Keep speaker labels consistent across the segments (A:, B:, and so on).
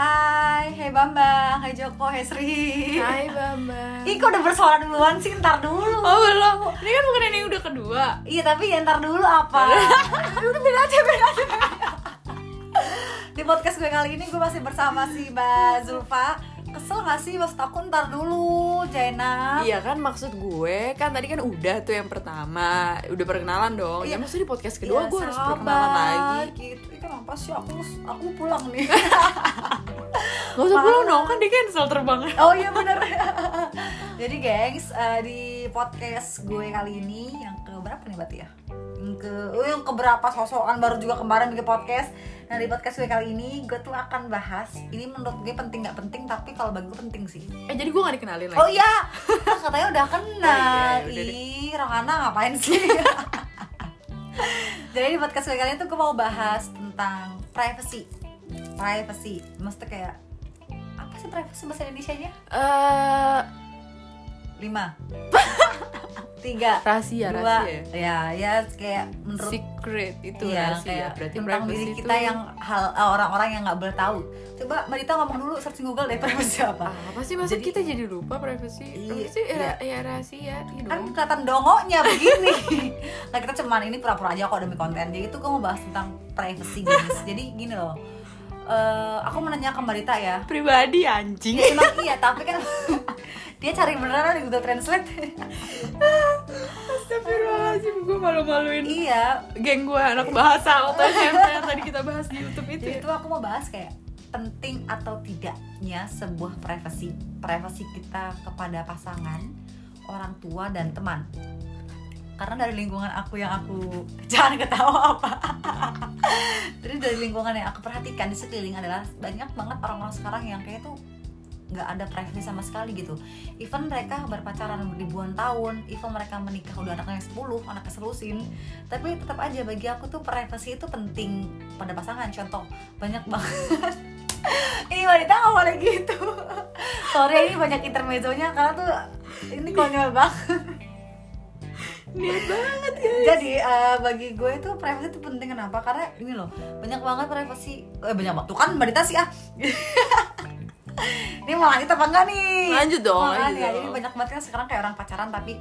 A: Hai, hai Bambang, hai Joko, hai Sri.
B: Hai Bambang.
A: Ih kok udah bersuara duluan sih, ntar dulu.
B: Oh belum, ini kan bukan yang udah kedua.
A: Iya tapi ya ntar dulu apa? Udah beda aja, beda aja Di podcast gue kali ini gue masih bersama si Mbak Zulfa Kesel gak sih? Maksud aku ntar dulu, Jaina
B: Iya kan maksud gue, kan tadi kan udah tuh yang pertama. Udah perkenalan dong,
A: Iya.
B: ya maksudnya di podcast kedua
A: Iya,
B: gue harus
A: sabar,
B: perkenalan lagi.
A: Gitu. Kenapa sih? Aku aku pulang nih.
B: Gak usah pulang dong, kan di cancel terbangnya
A: Oh iya bener. Jadi gengs eh, di podcast gue kali ini yang ke berapa nih berarti ya? Ke oh yang ke berapa sosokan baru juga kemarin bikin podcast. Nah di podcast gue kali ini gue tuh akan bahas ini menurut gue penting nggak penting tapi kalau bagi gue penting sih.
B: Eh jadi gue gak dikenalin lagi
A: Oh iya, katanya udah kenal.
B: Oh iya, ya.
A: Ih, Rohana ngapain sih? Jadi di podcast gue kali ini tuh gue mau bahas tentang privacy. Privacy, maksudnya kayak apa sih privacy bahasa Indonesia-nya?
B: Eh,
A: lima tiga
B: rahasia,
A: dua
B: rahasia.
A: ya ya kayak menurut
B: Secret itu
A: iya,
B: rahasia.
A: kayak
B: Berarti
A: tentang diri
B: itu
A: kita yang hal eh, orang-orang yang nggak boleh tahu coba mbak Dita ngomong dulu searching Google deh privacy apa.
B: Apa sih, masa
A: Jadi-
B: kita jadi lupa privacy?
A: Iya,
B: Privacy ya,
A: iya.
B: ya rahasia gitu
A: kan kelihatan dongonya begini. Nah kita cuman ini pura-pura aja kok demi konten. Jadi itu gue mau bahas tentang privacy guys. Jadi gini loh. Eh, aku menanya ke Mbak Dita ya.
B: Pribadi anjing.
A: Ya emang iya tapi kan dia cari beneran di Google Translate
B: Astagfirullahaladzim, gue malu-maluin
A: iya
B: geng gue anak bahasa waktu SMP yang tadi kita bahas di YouTube itu
A: Jadi
B: ya.
A: itu aku mau bahas kayak penting atau tidaknya sebuah privacy privacy kita kepada pasangan, orang tua dan teman. Karena dari lingkungan aku yang aku jangan ketawa apa. Jadi dari lingkungan yang aku perhatikan di sekeliling adalah banyak banget orang-orang sekarang yang kayak tuh nggak ada privacy sama sekali gitu. Even mereka berpacaran ribuan tahun even mereka menikah udah anaknya 10 anaknya selusin tapi tetap aja bagi aku tuh privacy itu penting pada pasangan. Contoh banyak banget. Ini wanita nggak boleh gitu. Sorry ini banyak intermezzonya karena tuh ini konyol banget.
B: Niat banget ya.
A: jadi eh, bagi gue itu privacy itu penting. Kenapa? Karena ini loh banyak banget privacy. Eh banyak banget. Tuh kan mbak Dita sih ah ini mau lanjut apa enggak nih?
B: Lanjut dong,
A: Makanya,
B: lanjut
A: jadi
B: dong.
A: banyak banget kan sekarang kayak orang pacaran tapi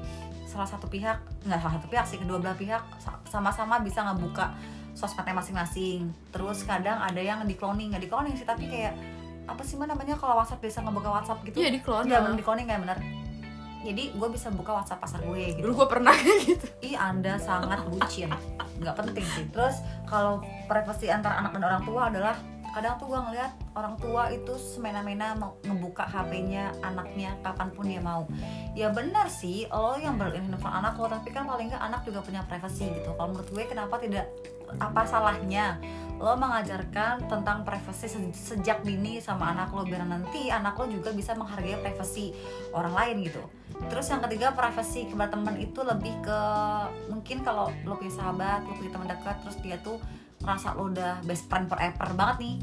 A: salah satu pihak nggak salah satu pihak sih kedua belah pihak sa- sama-sama bisa ngebuka sosmednya masing-masing. Terus kadang ada yang di cloning nggak di cloning sih tapi kayak apa sih mana namanya kalau WhatsApp bisa ngebuka WhatsApp gitu?
B: Iya, di-clone.
A: Iya, bener di cloning kayak bener. Jadi gue bisa buka WhatsApp pasar gue gitu.
B: Dulu gue pernah kayak gitu.
A: ih anda sangat bucin. Nggak penting sih. Terus kalau privasi antara anak dan orang tua adalah kadang tuh gue ngeliat orang tua itu semena-mena mau ngebuka HP-nya anaknya kapan pun dia mau. Ya benar sih lo yang handphone anak lo tapi kan paling nggak anak juga punya privasi gitu. Kalau menurut gue kenapa tidak apa salahnya lo mengajarkan tentang privasi se- sejak dini sama anak lo biar nanti anak lo juga bisa menghargai privasi orang lain gitu. Terus yang ketiga privasi kepada teman itu lebih ke mungkin kalau lo punya sahabat lo punya teman dekat terus dia tuh ngerasa lo udah best friend forever banget nih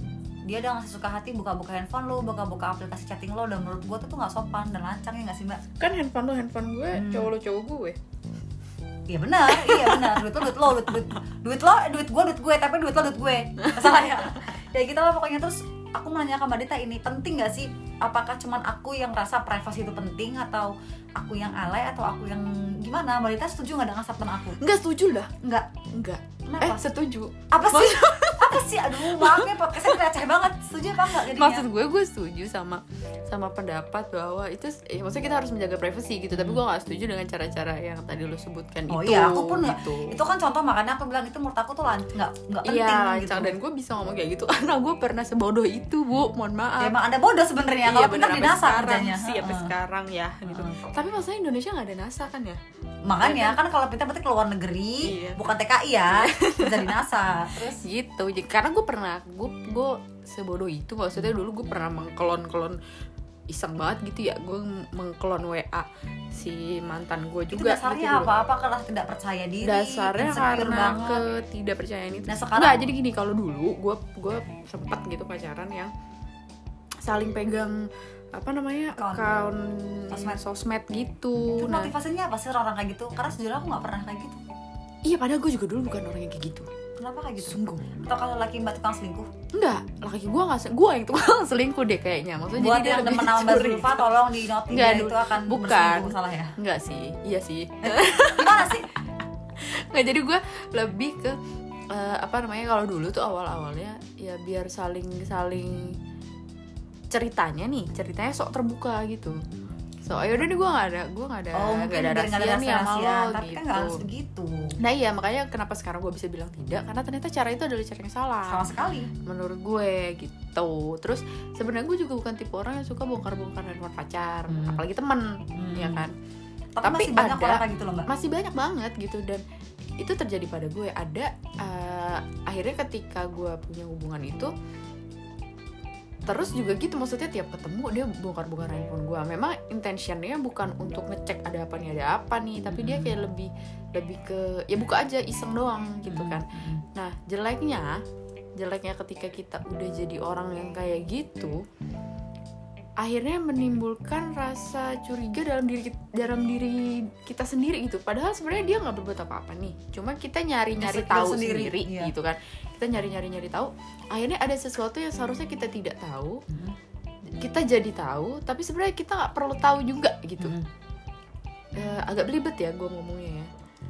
A: dia udah ngasih suka hati buka-buka handphone lo buka-buka aplikasi chatting lo dan menurut gue tuh tuh nggak sopan dan lancang ya nggak sih mbak
B: Kan handphone lo handphone gue,
A: Hmm.
B: cowok lo cowok gue.
A: Iya benar, iya benar. Duit lo, duit lo, duit, duit, duit lo, duit gue, duit gue, tapi duit lo, duit gue. Masalahnya. ya gitu lah pokoknya terus aku menanya ke Mbak Dita ini penting gak sih? Apakah cuman aku yang rasa privasi itu penting atau aku yang alay atau aku yang gimana? Mbak Dita setuju nggak dengan statement aku?
B: Enggak setuju lah.
A: Enggak.
B: Enggak.
A: Kenapa?
B: Eh, setuju.
A: apa sih? Apa sih? Aduh, maaf ya podcastnya receh banget. Setuju apa enggak jadinya?
B: Maksud gue gue setuju sama sama pendapat bahwa itu ya, maksudnya kita harus menjaga privasi gitu, tapi gue nggak setuju dengan cara-cara yang tadi lo sebutkan
A: Oh
B: itu.
A: iya, aku pun
B: gitu.
A: itu kan contoh makanya aku bilang itu menurut aku tuh nggak nggak penting
B: Iya,
A: gitu.
B: dan gue bisa ngomong kayak gitu karena gue pernah sebodoh itu, Bu. Mohon maaf.
A: Ya, emang anda bodoh sebenarnya kalau pintar
B: bener,
A: di NASA kerjanya.
B: sih sampai sekarang ya gitu.
A: Heeh.
B: Tapi maksudnya Indonesia nggak ada NASA kan ya?
A: Makanya kan kalau pintar berarti ke luar negeri,
B: Iya.
A: bukan TKI ya, kerja di NASA. Terus
B: gitu jadi karena gue pernah gue gue sebodoh itu maksudnya dulu gue pernah mengklon klon iseng banget gitu ya gue mengklon WA si mantan gue
A: itu
B: juga
A: dasarnya
B: gitu
A: apa? Apa karena tidak percaya diri?
B: dasarnya karena
A: banget?
B: ketidakpercayaan itu
A: Nah, sekarang-
B: Nggak, jadi gini kalau dulu gue gue sempet gitu pacaran yang saling pegang apa namanya
A: account Sosmed.
B: sosmed, gitu
A: Itu
B: nah
A: motivasinya apa sih orang-orang kayak gitu? Karena sejujurnya aku nggak pernah kayak gitu.
B: iya padahal gue juga dulu bukan orang yang kayak gitu
A: kenapa kayak gitu?
B: Sungguh.
A: Atau kalau laki mbak tukang selingkuh?
B: Enggak laki gue nggak gue yang tukang selingkuh deh kayaknya. Maksudnya
A: buat
B: jadi dia
A: yang
B: lebih
A: demen sama mbak. Zulfa tolong di note
B: Nggak,
A: itu akan
B: bukan.
A: salah ya?
B: Enggak sih iya sih.
A: Gimana sih?
B: Nggak jadi gue lebih ke eh, apa namanya kalau dulu tuh awal awalnya ya biar saling saling ceritanya nih ceritanya sok terbuka gitu so ayo udah nih gue nggak ada gue nggak ada
A: oh mungkin
B: ada
A: nggak ada
B: rahasia nih sama
A: rahasia.
B: lo
A: tapi
B: gitu
A: kan nggak harus begitu.
B: Nah iya makanya kenapa sekarang gue bisa bilang tidak? Karena ternyata cara itu adalah cara yang salah.
A: Sama sekali.
B: Menurut gue gitu. Terus sebenarnya gue juga bukan tipe orang yang suka bongkar-bongkar handphone pacar
A: Hmm.
B: apalagi temen
A: Hmm.
B: ya kan?
A: Tapi,
B: Tapi
A: masih banyak
B: ada-
A: orang gitu loh mbak.
B: masih banyak banget gitu dan itu terjadi pada gue. Ada eh, akhirnya ketika gue punya hubungan itu terus juga gitu maksudnya tiap ketemu dia bongkar-bongkar handphone gue memang intentionnya bukan untuk ngecek ada apa nih ada apa nih tapi dia kayak lebih lebih ke ya buka aja iseng doang gitu kan. Nah, jeleknya, jeleknya ketika kita udah jadi orang yang kayak gitu, akhirnya menimbulkan rasa curiga dalam diri dalam diri kita sendiri gitu. Padahal sebenarnya dia nggak berbuat apa-apa nih. Cuma kita nyari-nyari
A: Insecure
B: tahu
A: sendiri,
B: sendiri,
A: iya.
B: gitu kan. Kita nyari-nyari nyari tahu. Akhirnya ada sesuatu yang seharusnya kita tidak tahu,
A: Hmm.
B: kita jadi tahu, tapi sebenarnya kita nggak perlu tahu juga gitu.
A: Hmm.
B: Eh, agak belibet ya gue ngomongnya ya.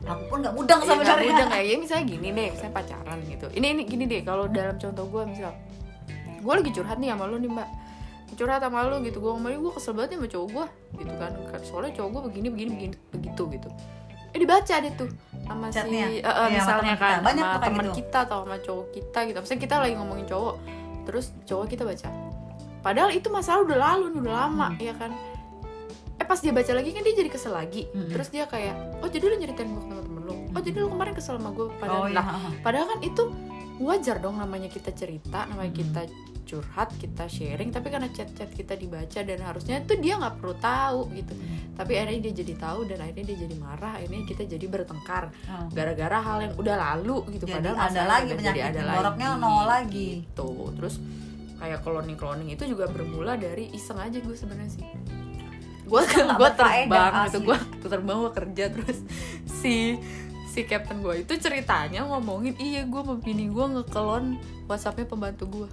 A: aku pun nggak mudeng
B: Iya, nggak
A: sebenarnya
B: mudah kayak ya misalnya gini deh misalnya pacaran gitu ini ini gini deh kalau dalam contoh gue misal gue lagi curhat nih sama lo nih mbak curhat sama lo gitu. Gue ngomongin gue kesel banget nih sama cowok gue gitu kan. Soalnya cowok gue begini begini begini begitu gitu. Eh dibaca deh tuh sama
A: Chatnya?
B: si eh,
A: Iya, sama
B: misalnya
A: teman
B: kan
A: kita. Banyak
B: sama teman
A: gitu.
B: kita atau sama cowok kita gitu. Misalnya kita lagi ngomongin cowok terus cowok kita baca. Padahal itu masalah udah lalu udah lama
A: Hmm.
B: ya kan? Eh pas dia baca lagi kan dia jadi kesel lagi.
A: Hmm.
B: terus dia kayak oh jadi lu nyeritain gue ke temen-temen lu? Oh jadi lu kemarin kesel sama gue padahal
A: oh iya.
B: Lah padahal kan itu wajar dong namanya kita cerita namanya
A: Hmm.
B: kita curhat kita sharing tapi karena chat-chat kita dibaca dan harusnya tuh dia nggak perlu tahu gitu tapi akhirnya dia jadi tahu dan akhirnya dia jadi marah akhirnya kita jadi bertengkar
A: Oh.
B: gara-gara hal yang udah lalu gitu
A: Jadi
B: padahal
A: ada lagi
B: jadi ada
A: boroknya
B: lagi.
A: nol lagi.
B: gitu terus kayak cloning cloning itu juga bermula dari iseng aja gue sebenarnya sih gue gue terbang gitu
A: asli.
B: gue terbang gue kerja terus si si captain gue itu ceritanya ngomongin iya gue bini gue ngekelon whatsappnya pembantu gue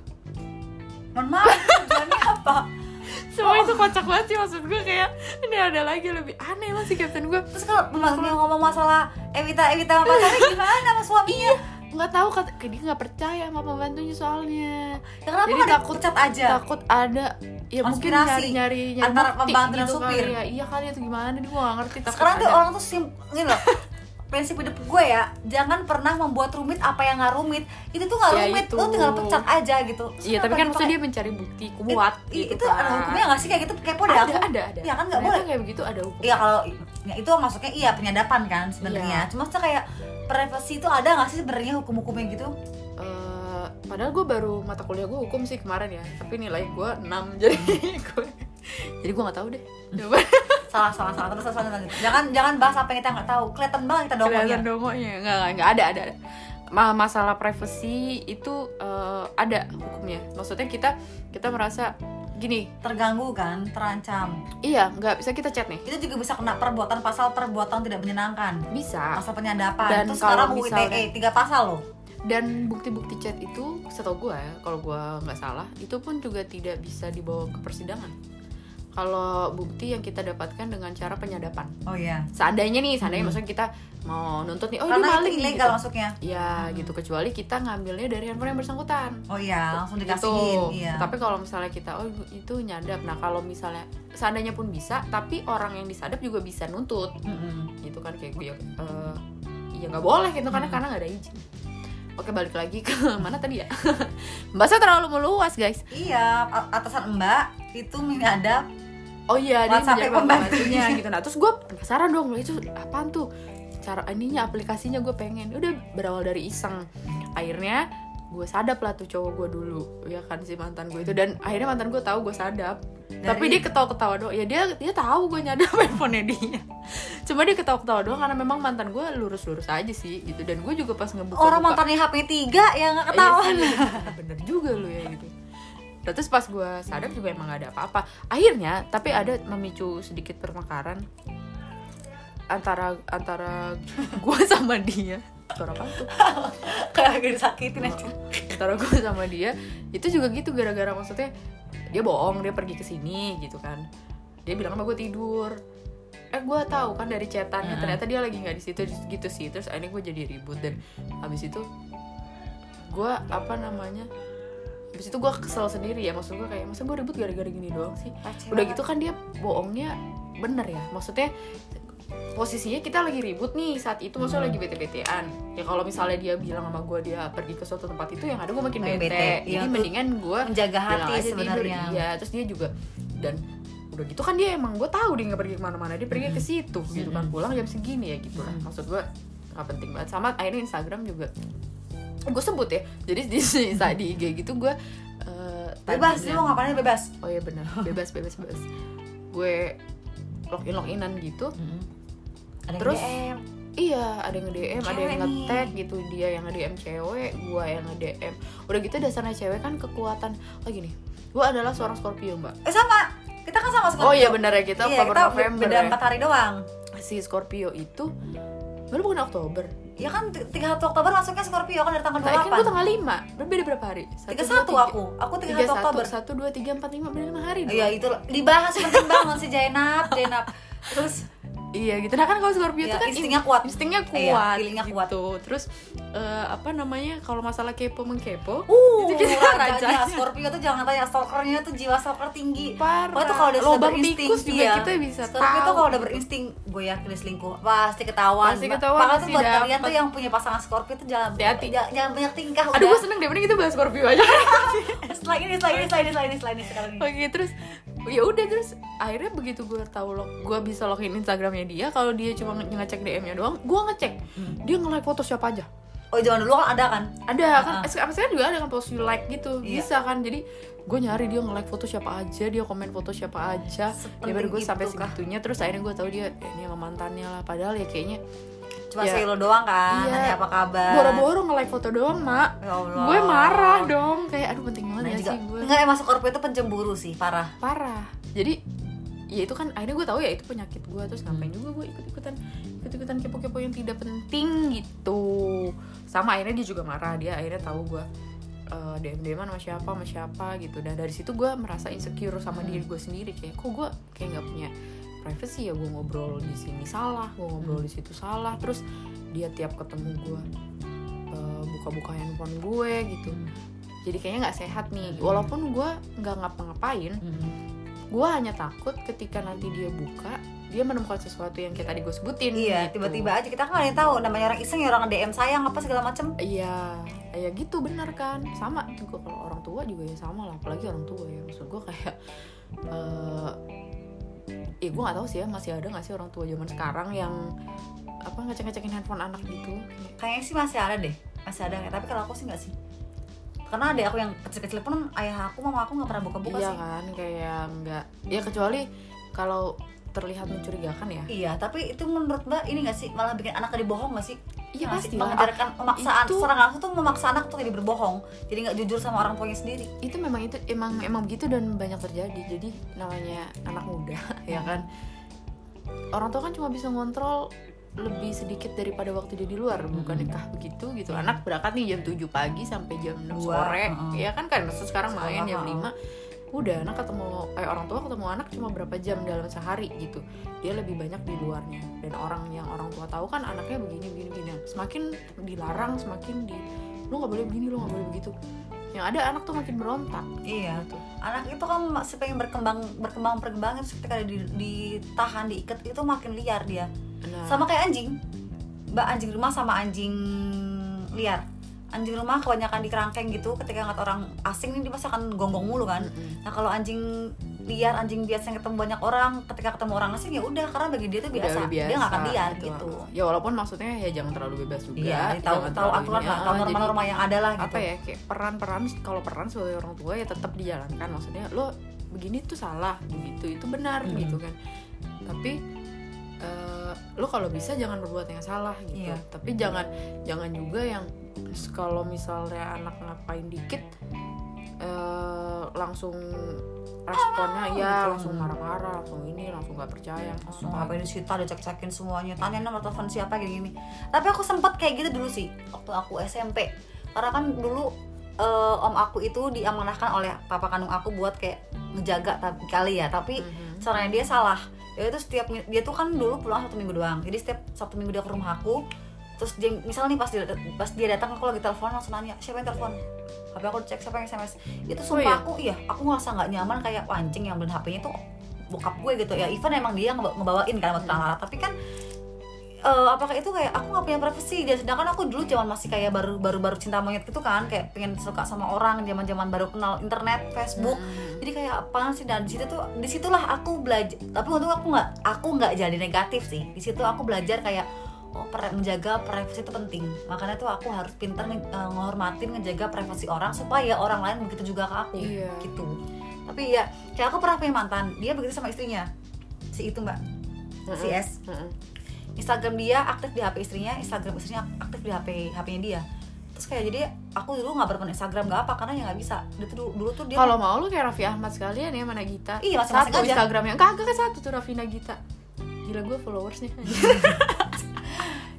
A: mohon maaf tujuannya apa?
B: Semua itu kocak banget sih maksud gue kayak ini ada lagi lebih aneh lah si captain gue
A: terus kalau pembantunya ngomong masalah Evita Evita sama pacarnya gimana sama suaminya?
B: Nggak tahu kata kayak dia nggak percaya sama pembantunya soalnya.
A: Ya kenapa
B: Jadi
A: nggak
B: takut-
A: dipecat aja?
B: takut ada ya mungkin nyari nyari nyari
A: antara pembantu dan
B: gitu
A: supir.
B: kali ya. Iya kali itu gimana nih gue gak ngerti takut
A: sekarang tuh orang tuh sim ini loh prinsip hidup gue ya jangan pernah membuat rumit apa yang nggak rumit itu tuh nggak
B: Ya
A: rumit
B: itu.
A: lu tinggal pecat aja gitu
B: iya tapi kan maksudnya dia mencari bukti kuat
A: I-
B: gitu
A: itu
B: kan.
A: ada hukumnya nggak sih kayak gitu kepo deh
B: ada
A: aku
B: ada ada
A: Iya kan, nggak boleh.
B: kayak begitu ada hukum
A: Iya kalau ya itu maksudnya iya penyadapan kan sebenarnya.
B: Iya.
A: Cuma tuh kayak privasi itu ada nggak sih sebenarnya hukum-hukumnya gitu?
B: Eh, padahal gue baru mata kuliah gue hukum sih kemarin ya tapi nilai gue 6 jadi gue jadi gue nggak tahu deh coba
A: Salah salah salah terus terus terus, terus. Jangan jangan bahas apa yang kita nggak tahu. Kelihatan banget kita
B: kelihatan
A: dongonya.
B: dongonya nggak nggak, nggak ada ada ada. Ma- masalah privacy itu eh, ada hukumnya maksudnya kita kita merasa gini
A: Terganggu kan, terancam.
B: iya nggak bisa kita chat nih
A: Itu juga bisa kena perbuatan pasal perbuatan tidak menyenangkan.
B: bisa
A: Pasal penyadapan.
B: Dan
A: itu
B: kalau
A: sekarang UU
B: misalnya-
A: ITE tiga pasal loh.
B: dan bukti-bukti chat itu setahu gue ya kalau gue nggak salah itu pun juga tidak bisa dibawa ke persidangan kalau bukti yang kita dapatkan dengan cara penyadapan
A: Oh iya.
B: seandainya nih seandainya
A: Hmm.
B: maksudnya kita mau nuntut nih oh
A: Karena itu
B: maling
A: ilegal
B: gitu.
A: masuknya.
B: ya gitu kecuali kita ngambilnya dari handphone yang bersangkutan
A: Oh iya, langsung
B: Gitu.
A: dikasihin. Iya.
B: tapi kalau misalnya kita oh itu nyadap nah kalau misalnya seandainya pun bisa tapi orang yang disadap juga bisa nuntut
A: Mm-mm.
B: gitu kan kayak gue eh, ya nggak boleh gitu karena
A: Hmm.
B: karena nggak ada izin oke balik lagi ke mana tadi ya bahasa terlalu meluas guys
A: Iya, atasan Mbak itu menyadap
B: oh iya dia menjadi
A: pembantunya.
B: gitu. Nah terus gue penasaran dong itu apaan tuh? Cara ininya aplikasinya gue pengen. Udah berawal dari iseng. Akhirnya gue sadap lah tuh cowok gue dulu ya kan si mantan gue itu. Dan akhirnya mantan gue tahu gue sadap. Tapi dia ketawa-ketawa doang. Ya dia dia tahu gue nyadap handphonenya dia. Cuma dia ketawa-ketawa doang karena memang mantan gue lurus-lurus aja sih gitu. Dan gue juga pas ngebuka
A: orang mantannya HP 3 ya nggak ketahuan.
B: Iya sih, bener juga lu ya gitu Nah, terus pas gue sadar juga emang gak ada apa-apa. Akhirnya tapi ada memicu sedikit pertengkaran antara antara gue sama dia. Suara apa tuh?
A: Kayak lagi disakitin aja.
B: Antara gue sama dia itu juga gitu gara-gara maksudnya dia bohong dia pergi ke sini gitu kan. Dia bilang sama gue tidur. Eh gue tahu kan dari chatannya
A: Mm-mm.
B: ternyata dia lagi nggak di situ gitu sih. Terus akhirnya gue jadi ribut dan habis itu gue apa namanya habis itu gue kesel sendiri ya maksud gue kayak masa gue ribut gara-gara gini doang sih? Udah gitu kan dia bohongnya bener ya maksudnya posisinya kita lagi ribut nih saat itu maksudnya
A: Hmm.
B: lagi bete-betean. Ya kalau misalnya dia bilang sama gue dia pergi ke suatu tempat itu yang ada gue makin bete,
A: bete.
B: jadi
A: tuh
B: mendingan gue
A: menjaga hati sebenarnya.
B: iya terus dia juga dan udah gitu kan dia emang gue tahu dia nggak pergi ke mana-mana dia pergi ke situ gitu kan.
A: Mm-mm.
B: pulang jam segini ya gitu lah.
A: Mm.
B: maksud gue nggak penting banget. Sama akhirnya Instagram juga gue sebut ya. Jadi di saat di IG gitu gue eh,
A: bebas
B: tadinya-
A: dia mau ngapain bebas?
B: Oh iya benar bebas bebas bebas. Gue login loginan gitu
A: ada
B: Terus?
A: yang DM
B: iya ada yang ada
A: Cewek
B: yang
A: nih.
B: nge-tag gitu. Dia yang nge-DM cewek gue yang nge-DM udah gitu dasarnya cewek kan kekuatan. Oh gini. Gue adalah seorang Scorpio mbak.
A: Eh sama. Kita kan sama Scorpio.
B: Oh iya benar ya. Kita
A: iya,
B: Oktober
A: kita
B: November
A: beda
B: ya.
A: empat hari doang.
B: Si Scorpio itu baru bukan Oktober
A: ya kan t- 31 Oktober masuknya Scorpio kan dari tanggal
B: Nah, kan gue
A: 28
B: tanggal 5 Berarti beda berapa hari? Satu,
A: tiga
B: dua,
A: satu
B: tiga.
A: aku aku tiga
B: Tiga
A: satu
B: satu,
A: Oktober
B: satu, dua, tiga, empat, lima, beda lima hari dong.
A: iya itu dibahas penting banget si Jainab Jainab terus
B: Iya gitu. Nah kan kalau Scorpio
A: Iya,
B: itu kan
A: instingnya kuat.
B: Instingnya kuat.
A: Iya, feelingnya kuat.
B: gitu. Terus eh, apa namanya? Kalau masalah kepo mengkepo,
A: Uh,
B: Itu kita
A: rajanya. Scorpio tuh jangan tanya stalkernya tuh jiwa stalker tinggi.
B: parah.
A: Pokoknya tuh kalau udah
B: Lobang tikus juga
A: iya.
B: kita bisa
A: Scorpio
B: tahu.
A: tuh kalau udah berinsting, gue yakin selingkuh, pasti ketahuan.
B: Pasti ketahuan, pasti
A: tuh buat kalian tuh yang punya pasangan Scorpio tuh jangan
B: Hati-hati.
A: jangan, banyak tingkah
B: Aduh gue seneng deh, mending kita bahas Scorpio aja.
A: setelah ini, setelah ini, setelah ini, setelah ini, setelah sekarang ini.
B: Oke terus ya udah terus akhirnya begitu gue tahu lo gue bisa login Instagramnya dia kalau dia cuma nge- ngecek DM-nya doang gue ngecek
A: Hmm.
B: dia nge-like foto siapa aja
A: Oh zaman dulu kan ada kan?
B: ada kan
A: Ah.
B: uh saya juga ada kan post you like gitu
A: Iya.
B: bisa kan jadi gue nyari dia nge-like foto siapa aja dia komen foto siapa aja ya baru gue sampai segitunya terus akhirnya gue tahu dia eh, ini sama mantannya lah padahal ya kayaknya
A: Cuma
B: Ya.
A: say lo doang kan,
B: Iya.
A: nanya apa kabar.
B: boro-boro nge-like foto doang mak
A: Ya Allah.
B: gue marah dong kayak aduh penting banget
A: Nah,
B: ya
A: juga,
B: sih gue
A: enggak emang Scorpio itu pencemburu sih, parah.
B: parah jadi ya itu kan akhirnya gue tahu ya itu penyakit gue terus ngapain juga gue ikut ikutan ikut ikutan kepo kepo yang tidak penting gitu sama akhirnya dia juga marah dia akhirnya tahu gue uh, dm dm sama siapa sama siapa gitu dan dari situ gue merasa insecure sama
A: Hmm.
B: diri gue sendiri kayak kok gue kayak nggak punya privacy ya gue ngobrol di sini salah gue ngobrol
A: Hmm.
B: di situ salah terus dia tiap ketemu gue uh, buka-buka handphone gue gitu jadi kayaknya nggak sehat nih
A: Hmm.
B: walaupun gue nggak ngapa-ngapain gue hanya takut ketika nanti dia buka dia menemukan sesuatu yang kayak tadi gue sebutin
A: Iya,
B: gitu.
A: tiba-tiba aja kita kan nggak tahu namanya orang iseng ya orang DM sayang apa segala macem.
B: iya ya gitu benar kan sama juga kalau orang tua juga ya sama lah apalagi orang tua ya maksud gue kayak eh eh gue nggak tahu sih ya masih ada nggak sih orang tua zaman sekarang yang apa ngecek ngecekin handphone anak gitu
A: Kayaknya sih masih ada deh, masih ada. Tapi kalau aku sih nggak sih. Karena ada aku yang kecil-kecil pun ayah aku, mama aku nggak pernah buka-buka
B: iya
A: sih.
B: kan kayak nggak ya kecuali kalau terlihat mencurigakan ya?
A: Iya, tapi itu menurut Mbak ini nggak sih? Malah bikin anak jadi bohong nggak sih?
B: Iya, pasti.
A: Mengajarkan pemaksaan.
B: Itu-
A: seorang anak tuh memaksa anak tuh jadi berbohong, jadi nggak jujur sama orang tuanya sendiri.
B: itu memang itu emang emang begitu dan banyak terjadi. Jadi namanya anak muda ya kan? Orang tua kan cuma bisa ngontrol lebih sedikit daripada waktu dia di luar. Bukankah begitu gitu? Anak berangkat nih jam 7 pagi sampai jam 6
A: Dua,
B: sore.
A: heeh.
B: ya kan? Kan? Maksud sekarang main jam
A: heeh.
B: 5 udah anak ketemu eh orang tua ketemu anak cuma berapa jam dalam sehari gitu dia lebih banyak di luarnya dan orang yang orang tua tahu kan anaknya begini begini begini semakin dilarang semakin di lu nggak boleh begini lu nggak boleh begitu yang ada anak tuh makin berontak
A: Iya.
B: gitu.
A: Anak itu kan masih pengen berkembang berkembang perkembangan ketika di, ditahan diikat itu makin liar dia.
B: Nah,
A: Sama kayak anjing. Mbak anjing rumah sama anjing liar. Anjing rumah kebanyakan di kerangkeng gitu ketika ngeliat orang asing nih dia pasti akan gonggong mulu kan.
B: mm-mm.
A: Nah kalau anjing liar, anjing biasa yang ketemu banyak orang, ketika ketemu orang asing ya udah karena bagi dia itu
B: Udah
A: biasa,
B: udah
A: dia nggak akan liar
B: gitu.
A: gitu.
B: Ya walaupun maksudnya ya jangan terlalu bebas juga.
A: Iya, tahu tahu aturan lah,
B: ah,
A: tahu norma-norma yang ada lah gitu.
B: apa ya kayak peran-peran kalau peran sebagai orang tua ya tetap dijalankan maksudnya lo begini tuh salah begitu itu benar
A: Mm-mm.
B: gitu kan tapi eh, lo kalau bisa jangan berbuat yang salah gitu
A: Iya.
B: tapi jangan jangan juga yang kalau misalnya anak ngapain dikit eh, langsung responnya ya
A: gitu.
B: langsung marah-marah langsung ini langsung nggak percaya
A: langsung apa disita cek-cekin semuanya. Tanya nomor telepon siapa kayak gini. Tapi aku sempet kayak gitu dulu sih waktu aku SMP karena kan dulu eh, om aku itu diamanahkan oleh papa kandung aku buat kayak ngejaga tapi kali ya. Tapi
B: Mhm.
A: caranya dia salah. Ya itu setiap dia tuh kan dulu pulang satu minggu doang. Jadi setiap satu minggu dia ke rumah aku terus dia misalnya nih pas dia pas dia datang aku lagi telepon langsung nanya siapa yang telepon? HP aku cek siapa yang SMS itu sumpah
B: iya?
A: aku iya aku ngerasa nggak nyaman kayak pancing yang beli HP-nya tuh bokap gue gitu. Ya even emang dia ngeba- ngebawain kan buat perang tapi kan eh, apakah itu kayak aku nggak punya privacy. Dan sedangkan aku dulu zaman masih kayak baru baru baru cinta monyet gitu kan kayak pengen suka sama orang zaman zaman baru kenal internet Facebook.
B: Mhm.
A: jadi kayak apaan sih? Dan di situ tuh di situlah aku belajar tapi untung aku nggak aku nggak jadi negatif sih. Di situ aku belajar kayak oh per- menjaga privasi itu penting makanya tuh aku harus pintar nge- eh, ngejaga privasi orang supaya orang lain begitu juga ke aku
B: Iya.
A: gitu tapi ya kayak aku pernah punya mantan dia begitu sama istrinya si itu mbak si. S. Instagram dia aktif di HP istrinya Instagram istrinya aktif di HP HP-nya dia terus kayak jadi aku dulu nggak bermain Instagram nggak apa karena ya nggak bisa dia tuh dulu, dulu tuh dia
B: Kalau mau lu kayak Raffi Ahmad sekalian ya mana Gita.
A: Iya, masing-masing
B: Satu
A: aja.
B: Instagramnya. Kagak kan satu tuh Raffi Nagita. Gila gue followersnya.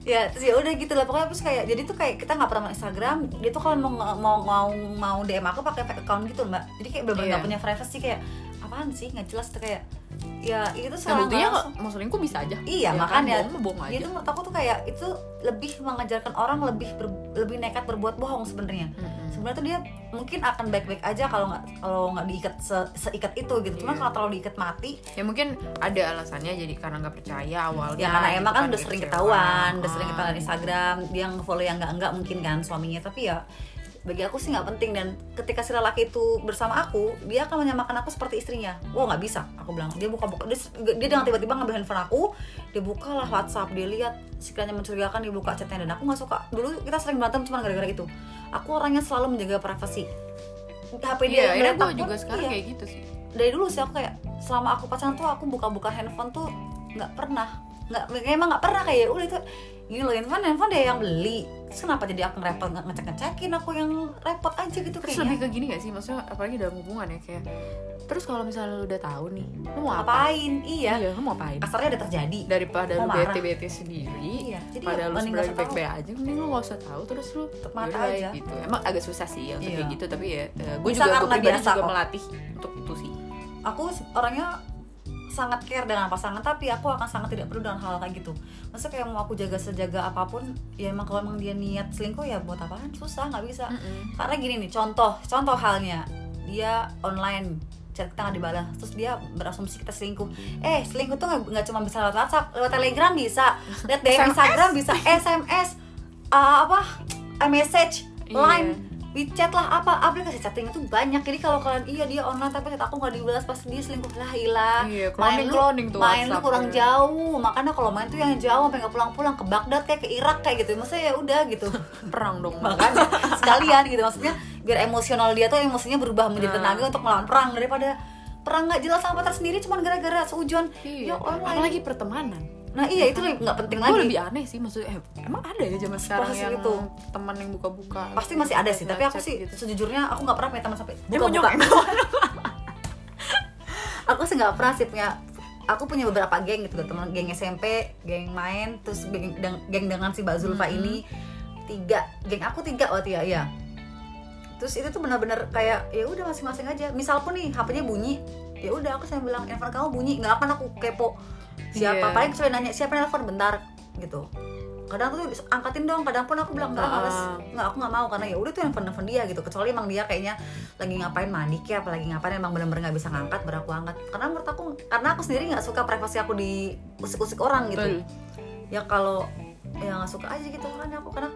A: ya terus ya udah gitu lah. Pokoknya terus kayak jadi tuh kayak kita nggak pernah main Instagram. Dia tuh kalau mau mau mau mau DM aku pakai fake account gitu mbak. Jadi kayak bener-bener
B: Iya.
A: punya privacy kayak apaan sih? Nggak jelas. Tuh kayak ya itu
B: Nah,
A: salah
B: buktinya
A: langsung.
B: kok mau selingkuh bisa aja.
A: Iya,
B: Ya kan,
A: makanya
B: bohong bohong aja.
A: tuh menurut aku tuh kayak itu lebih mengajarkan orang lebih ber- lebih nekat berbuat bohong sebenarnya.
B: Mhm.
A: Sebenarnya tuh dia mungkin akan baik-baik aja kalau nggak kalau nggak diikat se- seikat itu gitu. Cuma
B: Iya.
A: kalau terlalu diikat mati,
B: Ya mungkin ada alasannya jadi karena nggak percaya awalnya.
A: ya karena
B: gitu
A: emang kan udah sering ketahuan, udah sering
B: Ah.
A: ketahuan Instagram, dia nge-follow yang nggak nggak mungkin kan suaminya. Tapi ya bagi aku sih nggak penting. Dan ketika si lelaki itu bersama aku dia akan menyamakan aku seperti istrinya. Wah nggak bisa. Aku bilang dia buka buka dia, dia dengan tiba-tiba ngambil handphone aku dia bukalah WhatsApp dia lihat sekiranya mencurigakan dia buka chatnya. Dan aku nggak suka. Dulu kita sering berantem cuma gara-gara itu. Aku orangnya selalu menjaga privasi. HP dia datang
B: gue juga sekarang
A: iya.
B: kayak gitu sih.
A: dari dulu sih aku kayak selama aku pacaran tuh aku buka-buka handphone tuh nggak pernah. Nggak emang nggak pernah kayak udah itu gini loh handphone handphone dia yang beli terus kenapa jadi aku repot nge- ngecek ngecekin aku yang repot aja gitu
B: Terus
A: kayaknya
B: lebih ke gini gak sih? Maksudnya apalagi dalam hubungan ya kayak Terus kalau misalnya lu udah tahu nih, lu mau apa?
A: ngapain iya
B: Iya, lu mau apain?
A: kasarnya udah terjadi
B: Daripada
A: Mau
B: lu
A: marah.
B: bete-bete sendiri,
A: iya jadi
B: pada lu
A: nggak
B: sebenarnya
A: usah tahu.
B: baik-baik aja, mending lu gak usah tahu terus lu
A: mata aja.
B: gitu. Emang agak susah sih ya untuk
A: Iya.
B: kayak gitu, tapi ya gue
A: Bisa
B: juga gue pribadi juga
A: kok.
B: melatih untuk itu sih.
A: aku orangnya sangat care dengan pasangan tapi aku akan sangat tidak perlu dengan hal kayak gitu. Maksudnya kayak mau aku jaga sejaga apa pun ya emang kalau emang dia niat selingkuh ya buat apaan? Susah nggak bisa.
B: Mm-mm.
A: karena gini nih contoh contoh halnya. Dia online chat kita nggak dibalas terus dia berasumsi kita selingkuh. Eh selingkuh tuh nggak cuma bisa lewat WhatsApp lewat Telegram bisa lihat DM. Instagram bisa SMS uh, apa? iMessage
B: Iya.
A: Line WeChat lah apa aplikasi chatting itu banyak. Jadi kalau kalian iya dia online tapi chat aku nggak dibalas pas dia selingkuh lah hilang.
B: Iya,
A: main lu
B: tuh
A: main lu kurang
B: ya.
A: jauh. Makanya kalau main tuh yang jauh sampai nggak pulang-pulang ke Baghdad kayak ke Irak kayak gitu. Maksudnya ya udah gitu.
B: Perang dong.
A: makanya sekalian gitu. Maksudnya biar emosional dia tuh emosinya berubah menjadi
B: Nah.
A: tenaga untuk melawan perang. Daripada perang nggak jelas sama pacar sendiri cuma gara-gara seujon
B: Iya,
A: ya online
B: apalagi pertemanan.
A: Nah iya itu lebih nggak penting lagi
B: lebih aneh sih maksudnya, eh, emang ada ya zaman sekarang
A: Proses
B: yang
A: itu.
B: teman yang buka-buka.
A: pasti masih ada sih tapi aku sih
B: gitu.
A: sejujurnya aku nggak pernah punya teman sampai buka-buka aku sih nggak pernah sih punya aku punya beberapa geng gitu teman geng SMP geng main terus geng, deng- geng dengan si Mbak Zulfa
B: Mhm.
A: ini tiga geng aku tiga waktu ya iya terus itu tuh benar-benar kayak ya udah masing-masing aja misal pun nih HP-nya bunyi ya udah aku sama bilang handphone kamu bunyi nggak akan aku kepo siapa?
B: Iya.
A: paling kecuali nanya siapa yang nelfon? Bentar gitu. Kadang tuh angkatin dong kadang pun aku bilang nggak
B: Ah.
A: males. Nggak aku nggak mau karena ya udah tuh handphone handphone dia gitu. Kecuali emang dia kayaknya lagi ngapain mandi kayak apa lagi ngapain emang bener-bener nggak bisa ngangkat baru aku angkat. Karena menurut aku karena aku sendiri nggak suka privasi aku di usik-usik orang gitu. Ya kalau ya nggak suka aja gitu kan aku karena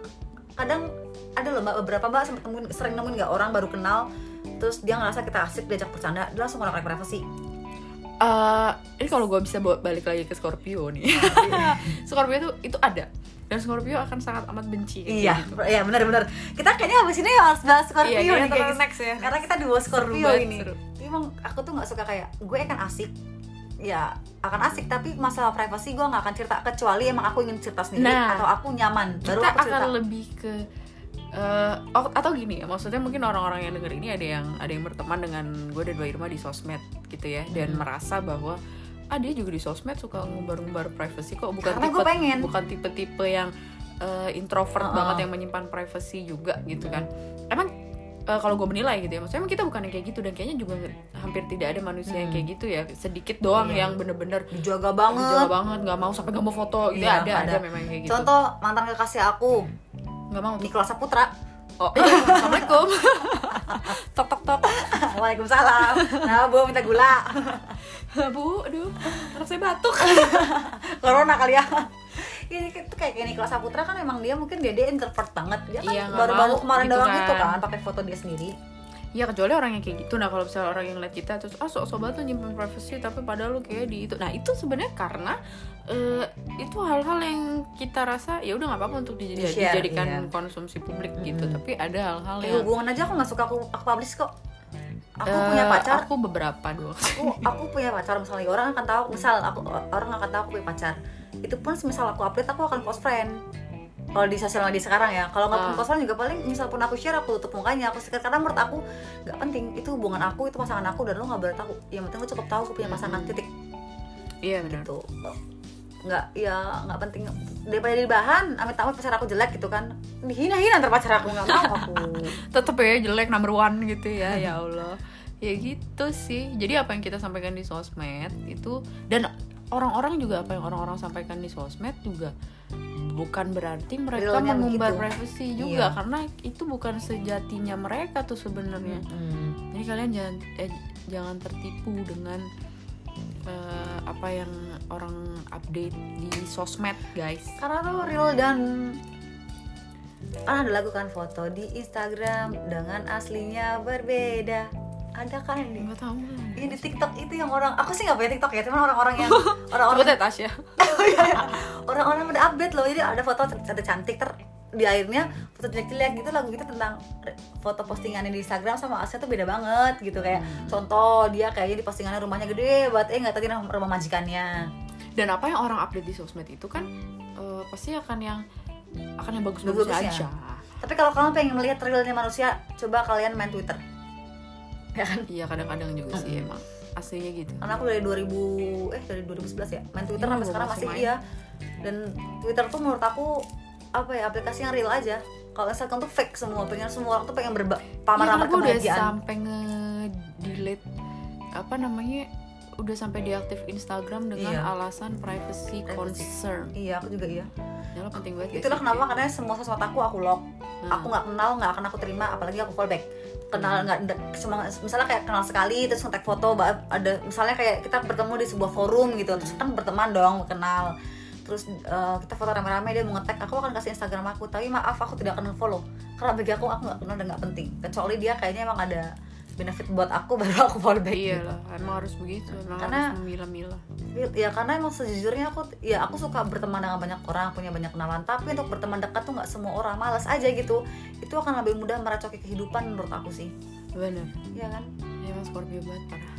A: kadang ada loh mbak beberapa mbak sempat nemuin sering nemuin nggak orang baru kenal terus dia ngerasa kita asik diajak bercanda dia langsung ngorek privasi
B: Eh, ini kalau gue bisa balik lagi ke Scorpio nih. Scorpio itu itu ada dan Scorpio akan sangat amat benci.
A: iya
B: gitu.
A: iya benar-benar kita kayaknya abis ini harus bahas Scorpio
B: Iya,
A: nih kayak
B: next ya.
A: karena kita dua Scorpio
B: banget,
A: ini
B: seru.
A: Emang aku tuh nggak suka kayak gue akan asik ya akan asik tapi masalah privasi gue nggak akan cerita kecuali emang aku ingin cerita sendiri
B: Nah.
A: atau aku nyaman baru
B: Kita
A: aku cerita
B: akan lebih ke Oh, atau gini ya maksudnya mungkin orang-orang yang denger ini ada yang ada yang berteman dengan gue dan Mbak Irma di sosmed gitu ya dan
A: Hmm.
B: merasa bahwa ah dia juga di sosmed suka ngumbar-ngumbar privacy kok bukan
A: Karena
B: tipe
A: pengen.
B: bukan tipe-tipe yang eh, introvert
A: Uh-uh.
B: banget yang menyimpan privacy juga gitu kan emang eh, kalau gue menilai gitu ya maksudnya emang kita bukan yang kayak gitu dan kayaknya juga hampir tidak ada manusia yang
A: Hmm.
B: kayak gitu ya sedikit doang
A: Iya.
B: yang bener-bener
A: dijaga banget
B: dijaga banget nggak mau sampai nggak mau foto gitu
A: Iya,
B: ada, ada
A: ada.
B: memang yang kayak gitu
A: contoh mantan kekasih aku
B: nggak mau tuh.
A: Nicola Saputra.
B: Oh. Iya, assalamualaikum. Tok tok tok.
A: Waalaikumsalam. Nah bu? Minta gula?
B: Bu aduh. Anak saya batuk.
A: Corona kali ya. Ini itu kayak kayak Nicola Saputra kan emang dia mungkin dia dia introvert banget. Dia kan
B: Iya,
A: baru-baru kemarin
B: gitu
A: doang
B: kan.
A: itu kan pakai foto dia sendiri
B: ya kecuali orang yang kayak gitu. Nah kalau misalnya orang yang lihat kita terus ah sok sobat tuh nyimpen privacy tapi padahal lu kayak di itu. Nah itu sebenarnya karena eh, itu hal-hal yang kita rasa ya udah nggak apa-apa untuk dijadi-
A: Di-share,
B: dijadikan
A: iya.
B: konsumsi publik gitu.
A: Mm-mm.
B: tapi ada hal-hal yang
A: hubungan aja aku nggak suka aku aku publish kok. Aku
B: eh,
A: punya pacar.
B: aku beberapa doang
A: aku aku punya pacar misalnya orang akan tahu misal aku orang akan tahu aku punya pacar. Itu pun misal aku update aku akan post friend kalau di sosial media sekarang ya. Kalau nggak
B: Ah.
A: post friend juga paling misal pun aku share aku tutup mukanya aku share karena menurut aku nggak penting. Itu hubungan aku itu pasangan aku dan lo nggak boleh tahu. Yang penting lo cukup tahu aku punya pasangan titik.
B: Iya benar.
A: Gitu. Nggak ya nggak penting. Daripada jadi bahan amit-amit pacar aku jelek gitu kan. Dihina-hina ntar pacar aku nggak mau aku.
B: Tetep ya jelek number one gitu ya ya Allah. Ya gitu sih. Jadi apa yang kita sampaikan di sosmed itu dan orang-orang juga apa yang orang-orang sampaikan di sosmed juga bukan berarti mereka
A: Realnya
B: mengumbar
A: begitu.
B: privacy juga
A: Iya.
B: karena itu bukan sejatinya mereka tuh sebenarnya
A: Hmm.
B: jadi kalian jangan eh, jangan tertipu dengan eh, apa yang orang update di sosmed guys
A: karena tuh real dan kan ada lagu kan foto di Instagram dengan aslinya berbeda ada kan yang
B: nggak tahu
A: Iya, di TikTok itu yang orang aku sih nggak punya TikTok ya cuman orang-orang yang orang-orang
B: teh Tasya.
A: Orang-orang udah update loh jadi ada foto cantik cantik ter di akhirnya foto jelek-jelek gitu lagu gitu tentang foto postingannya di Instagram sama aslinya tuh beda banget gitu kayak contoh dia kayaknya di postingannya rumahnya gede banget eh nggak tahu dia rumah majikannya.
B: Dan apa yang orang update di sosmed itu kan eh, pasti akan yang akan yang bagus-bagus
A: Bagus-bagus
B: aja.
A: Tapi kalau kalian pengen melihat realnya manusia coba kalian main Twitter ya kan?
B: Iya kadang-kadang juga sih emang aslinya gitu.
A: Karena aku dari 2000 eh dari 2011 ya main Twitter
B: Iya,
A: sampai sekarang
B: masih
A: masih iya. Dan Twitter tuh menurut aku apa ya aplikasi yang real aja. Kalau Instagram tuh fake semua pengen semua orang tuh pengen berba
B: Iya,
A: pamer-pamer
B: gue udah
A: kebahagiaan.
B: sampai nge-delete apa namanya udah sampai deaktif Instagram dengan
A: Iya.
B: alasan privacy,
A: Privacy.
B: concern.
A: Iya aku juga iya.
B: Ya lo penting banget ya
A: itulah
B: sih.
A: kenapa karena semua sesuatu aku aku lock.
B: Nah,
A: aku nggak kenal nggak akan aku terima apalagi aku fallback kenal nggak nggak- misalnya kayak kenal sekali terus kontak foto ada misalnya kayak kita bertemu di sebuah forum gitu terus kan berteman dong kenal. Terus eh, kita foto rame-rame dia mau ngetek aku akan kasih Instagram aku tapi maaf aku tidak akan follow. Karena bagi aku aku nggak kenal dan nggak penting. Kecuali dia kayaknya emang ada benefit buat aku baru aku fallback
B: iya
A: gitu.
B: lah emang harus begitu emang
A: Karena-
B: harus memilah-milah.
A: Ya karena emang sejujurnya aku ya aku suka berteman dengan banyak orang punya banyak kenalan. Tapi untuk berteman dekat tuh nggak semua orang malas aja gitu. Itu akan lebih mudah meracoki kehidupan menurut aku sih.
B: Bener.
A: Iya kan?
B: Ya emang Scorpio banget parah.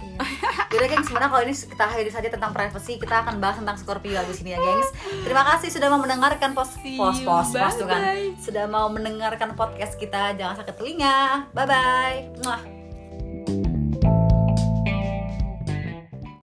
A: Yaudah gengs, sebenarnya kalau ini kita akhiri saja tentang privacy Kita akan bahas tentang Scorpio abis ini ya gengs. Terima kasih sudah mau mendengarkan pos
B: See
A: pos
B: you,
A: pos pos tuh kan.
B: Bye-bye.
A: Sudah mau mendengarkan podcast kita Jangan sakit telinga. Bye bye Muah.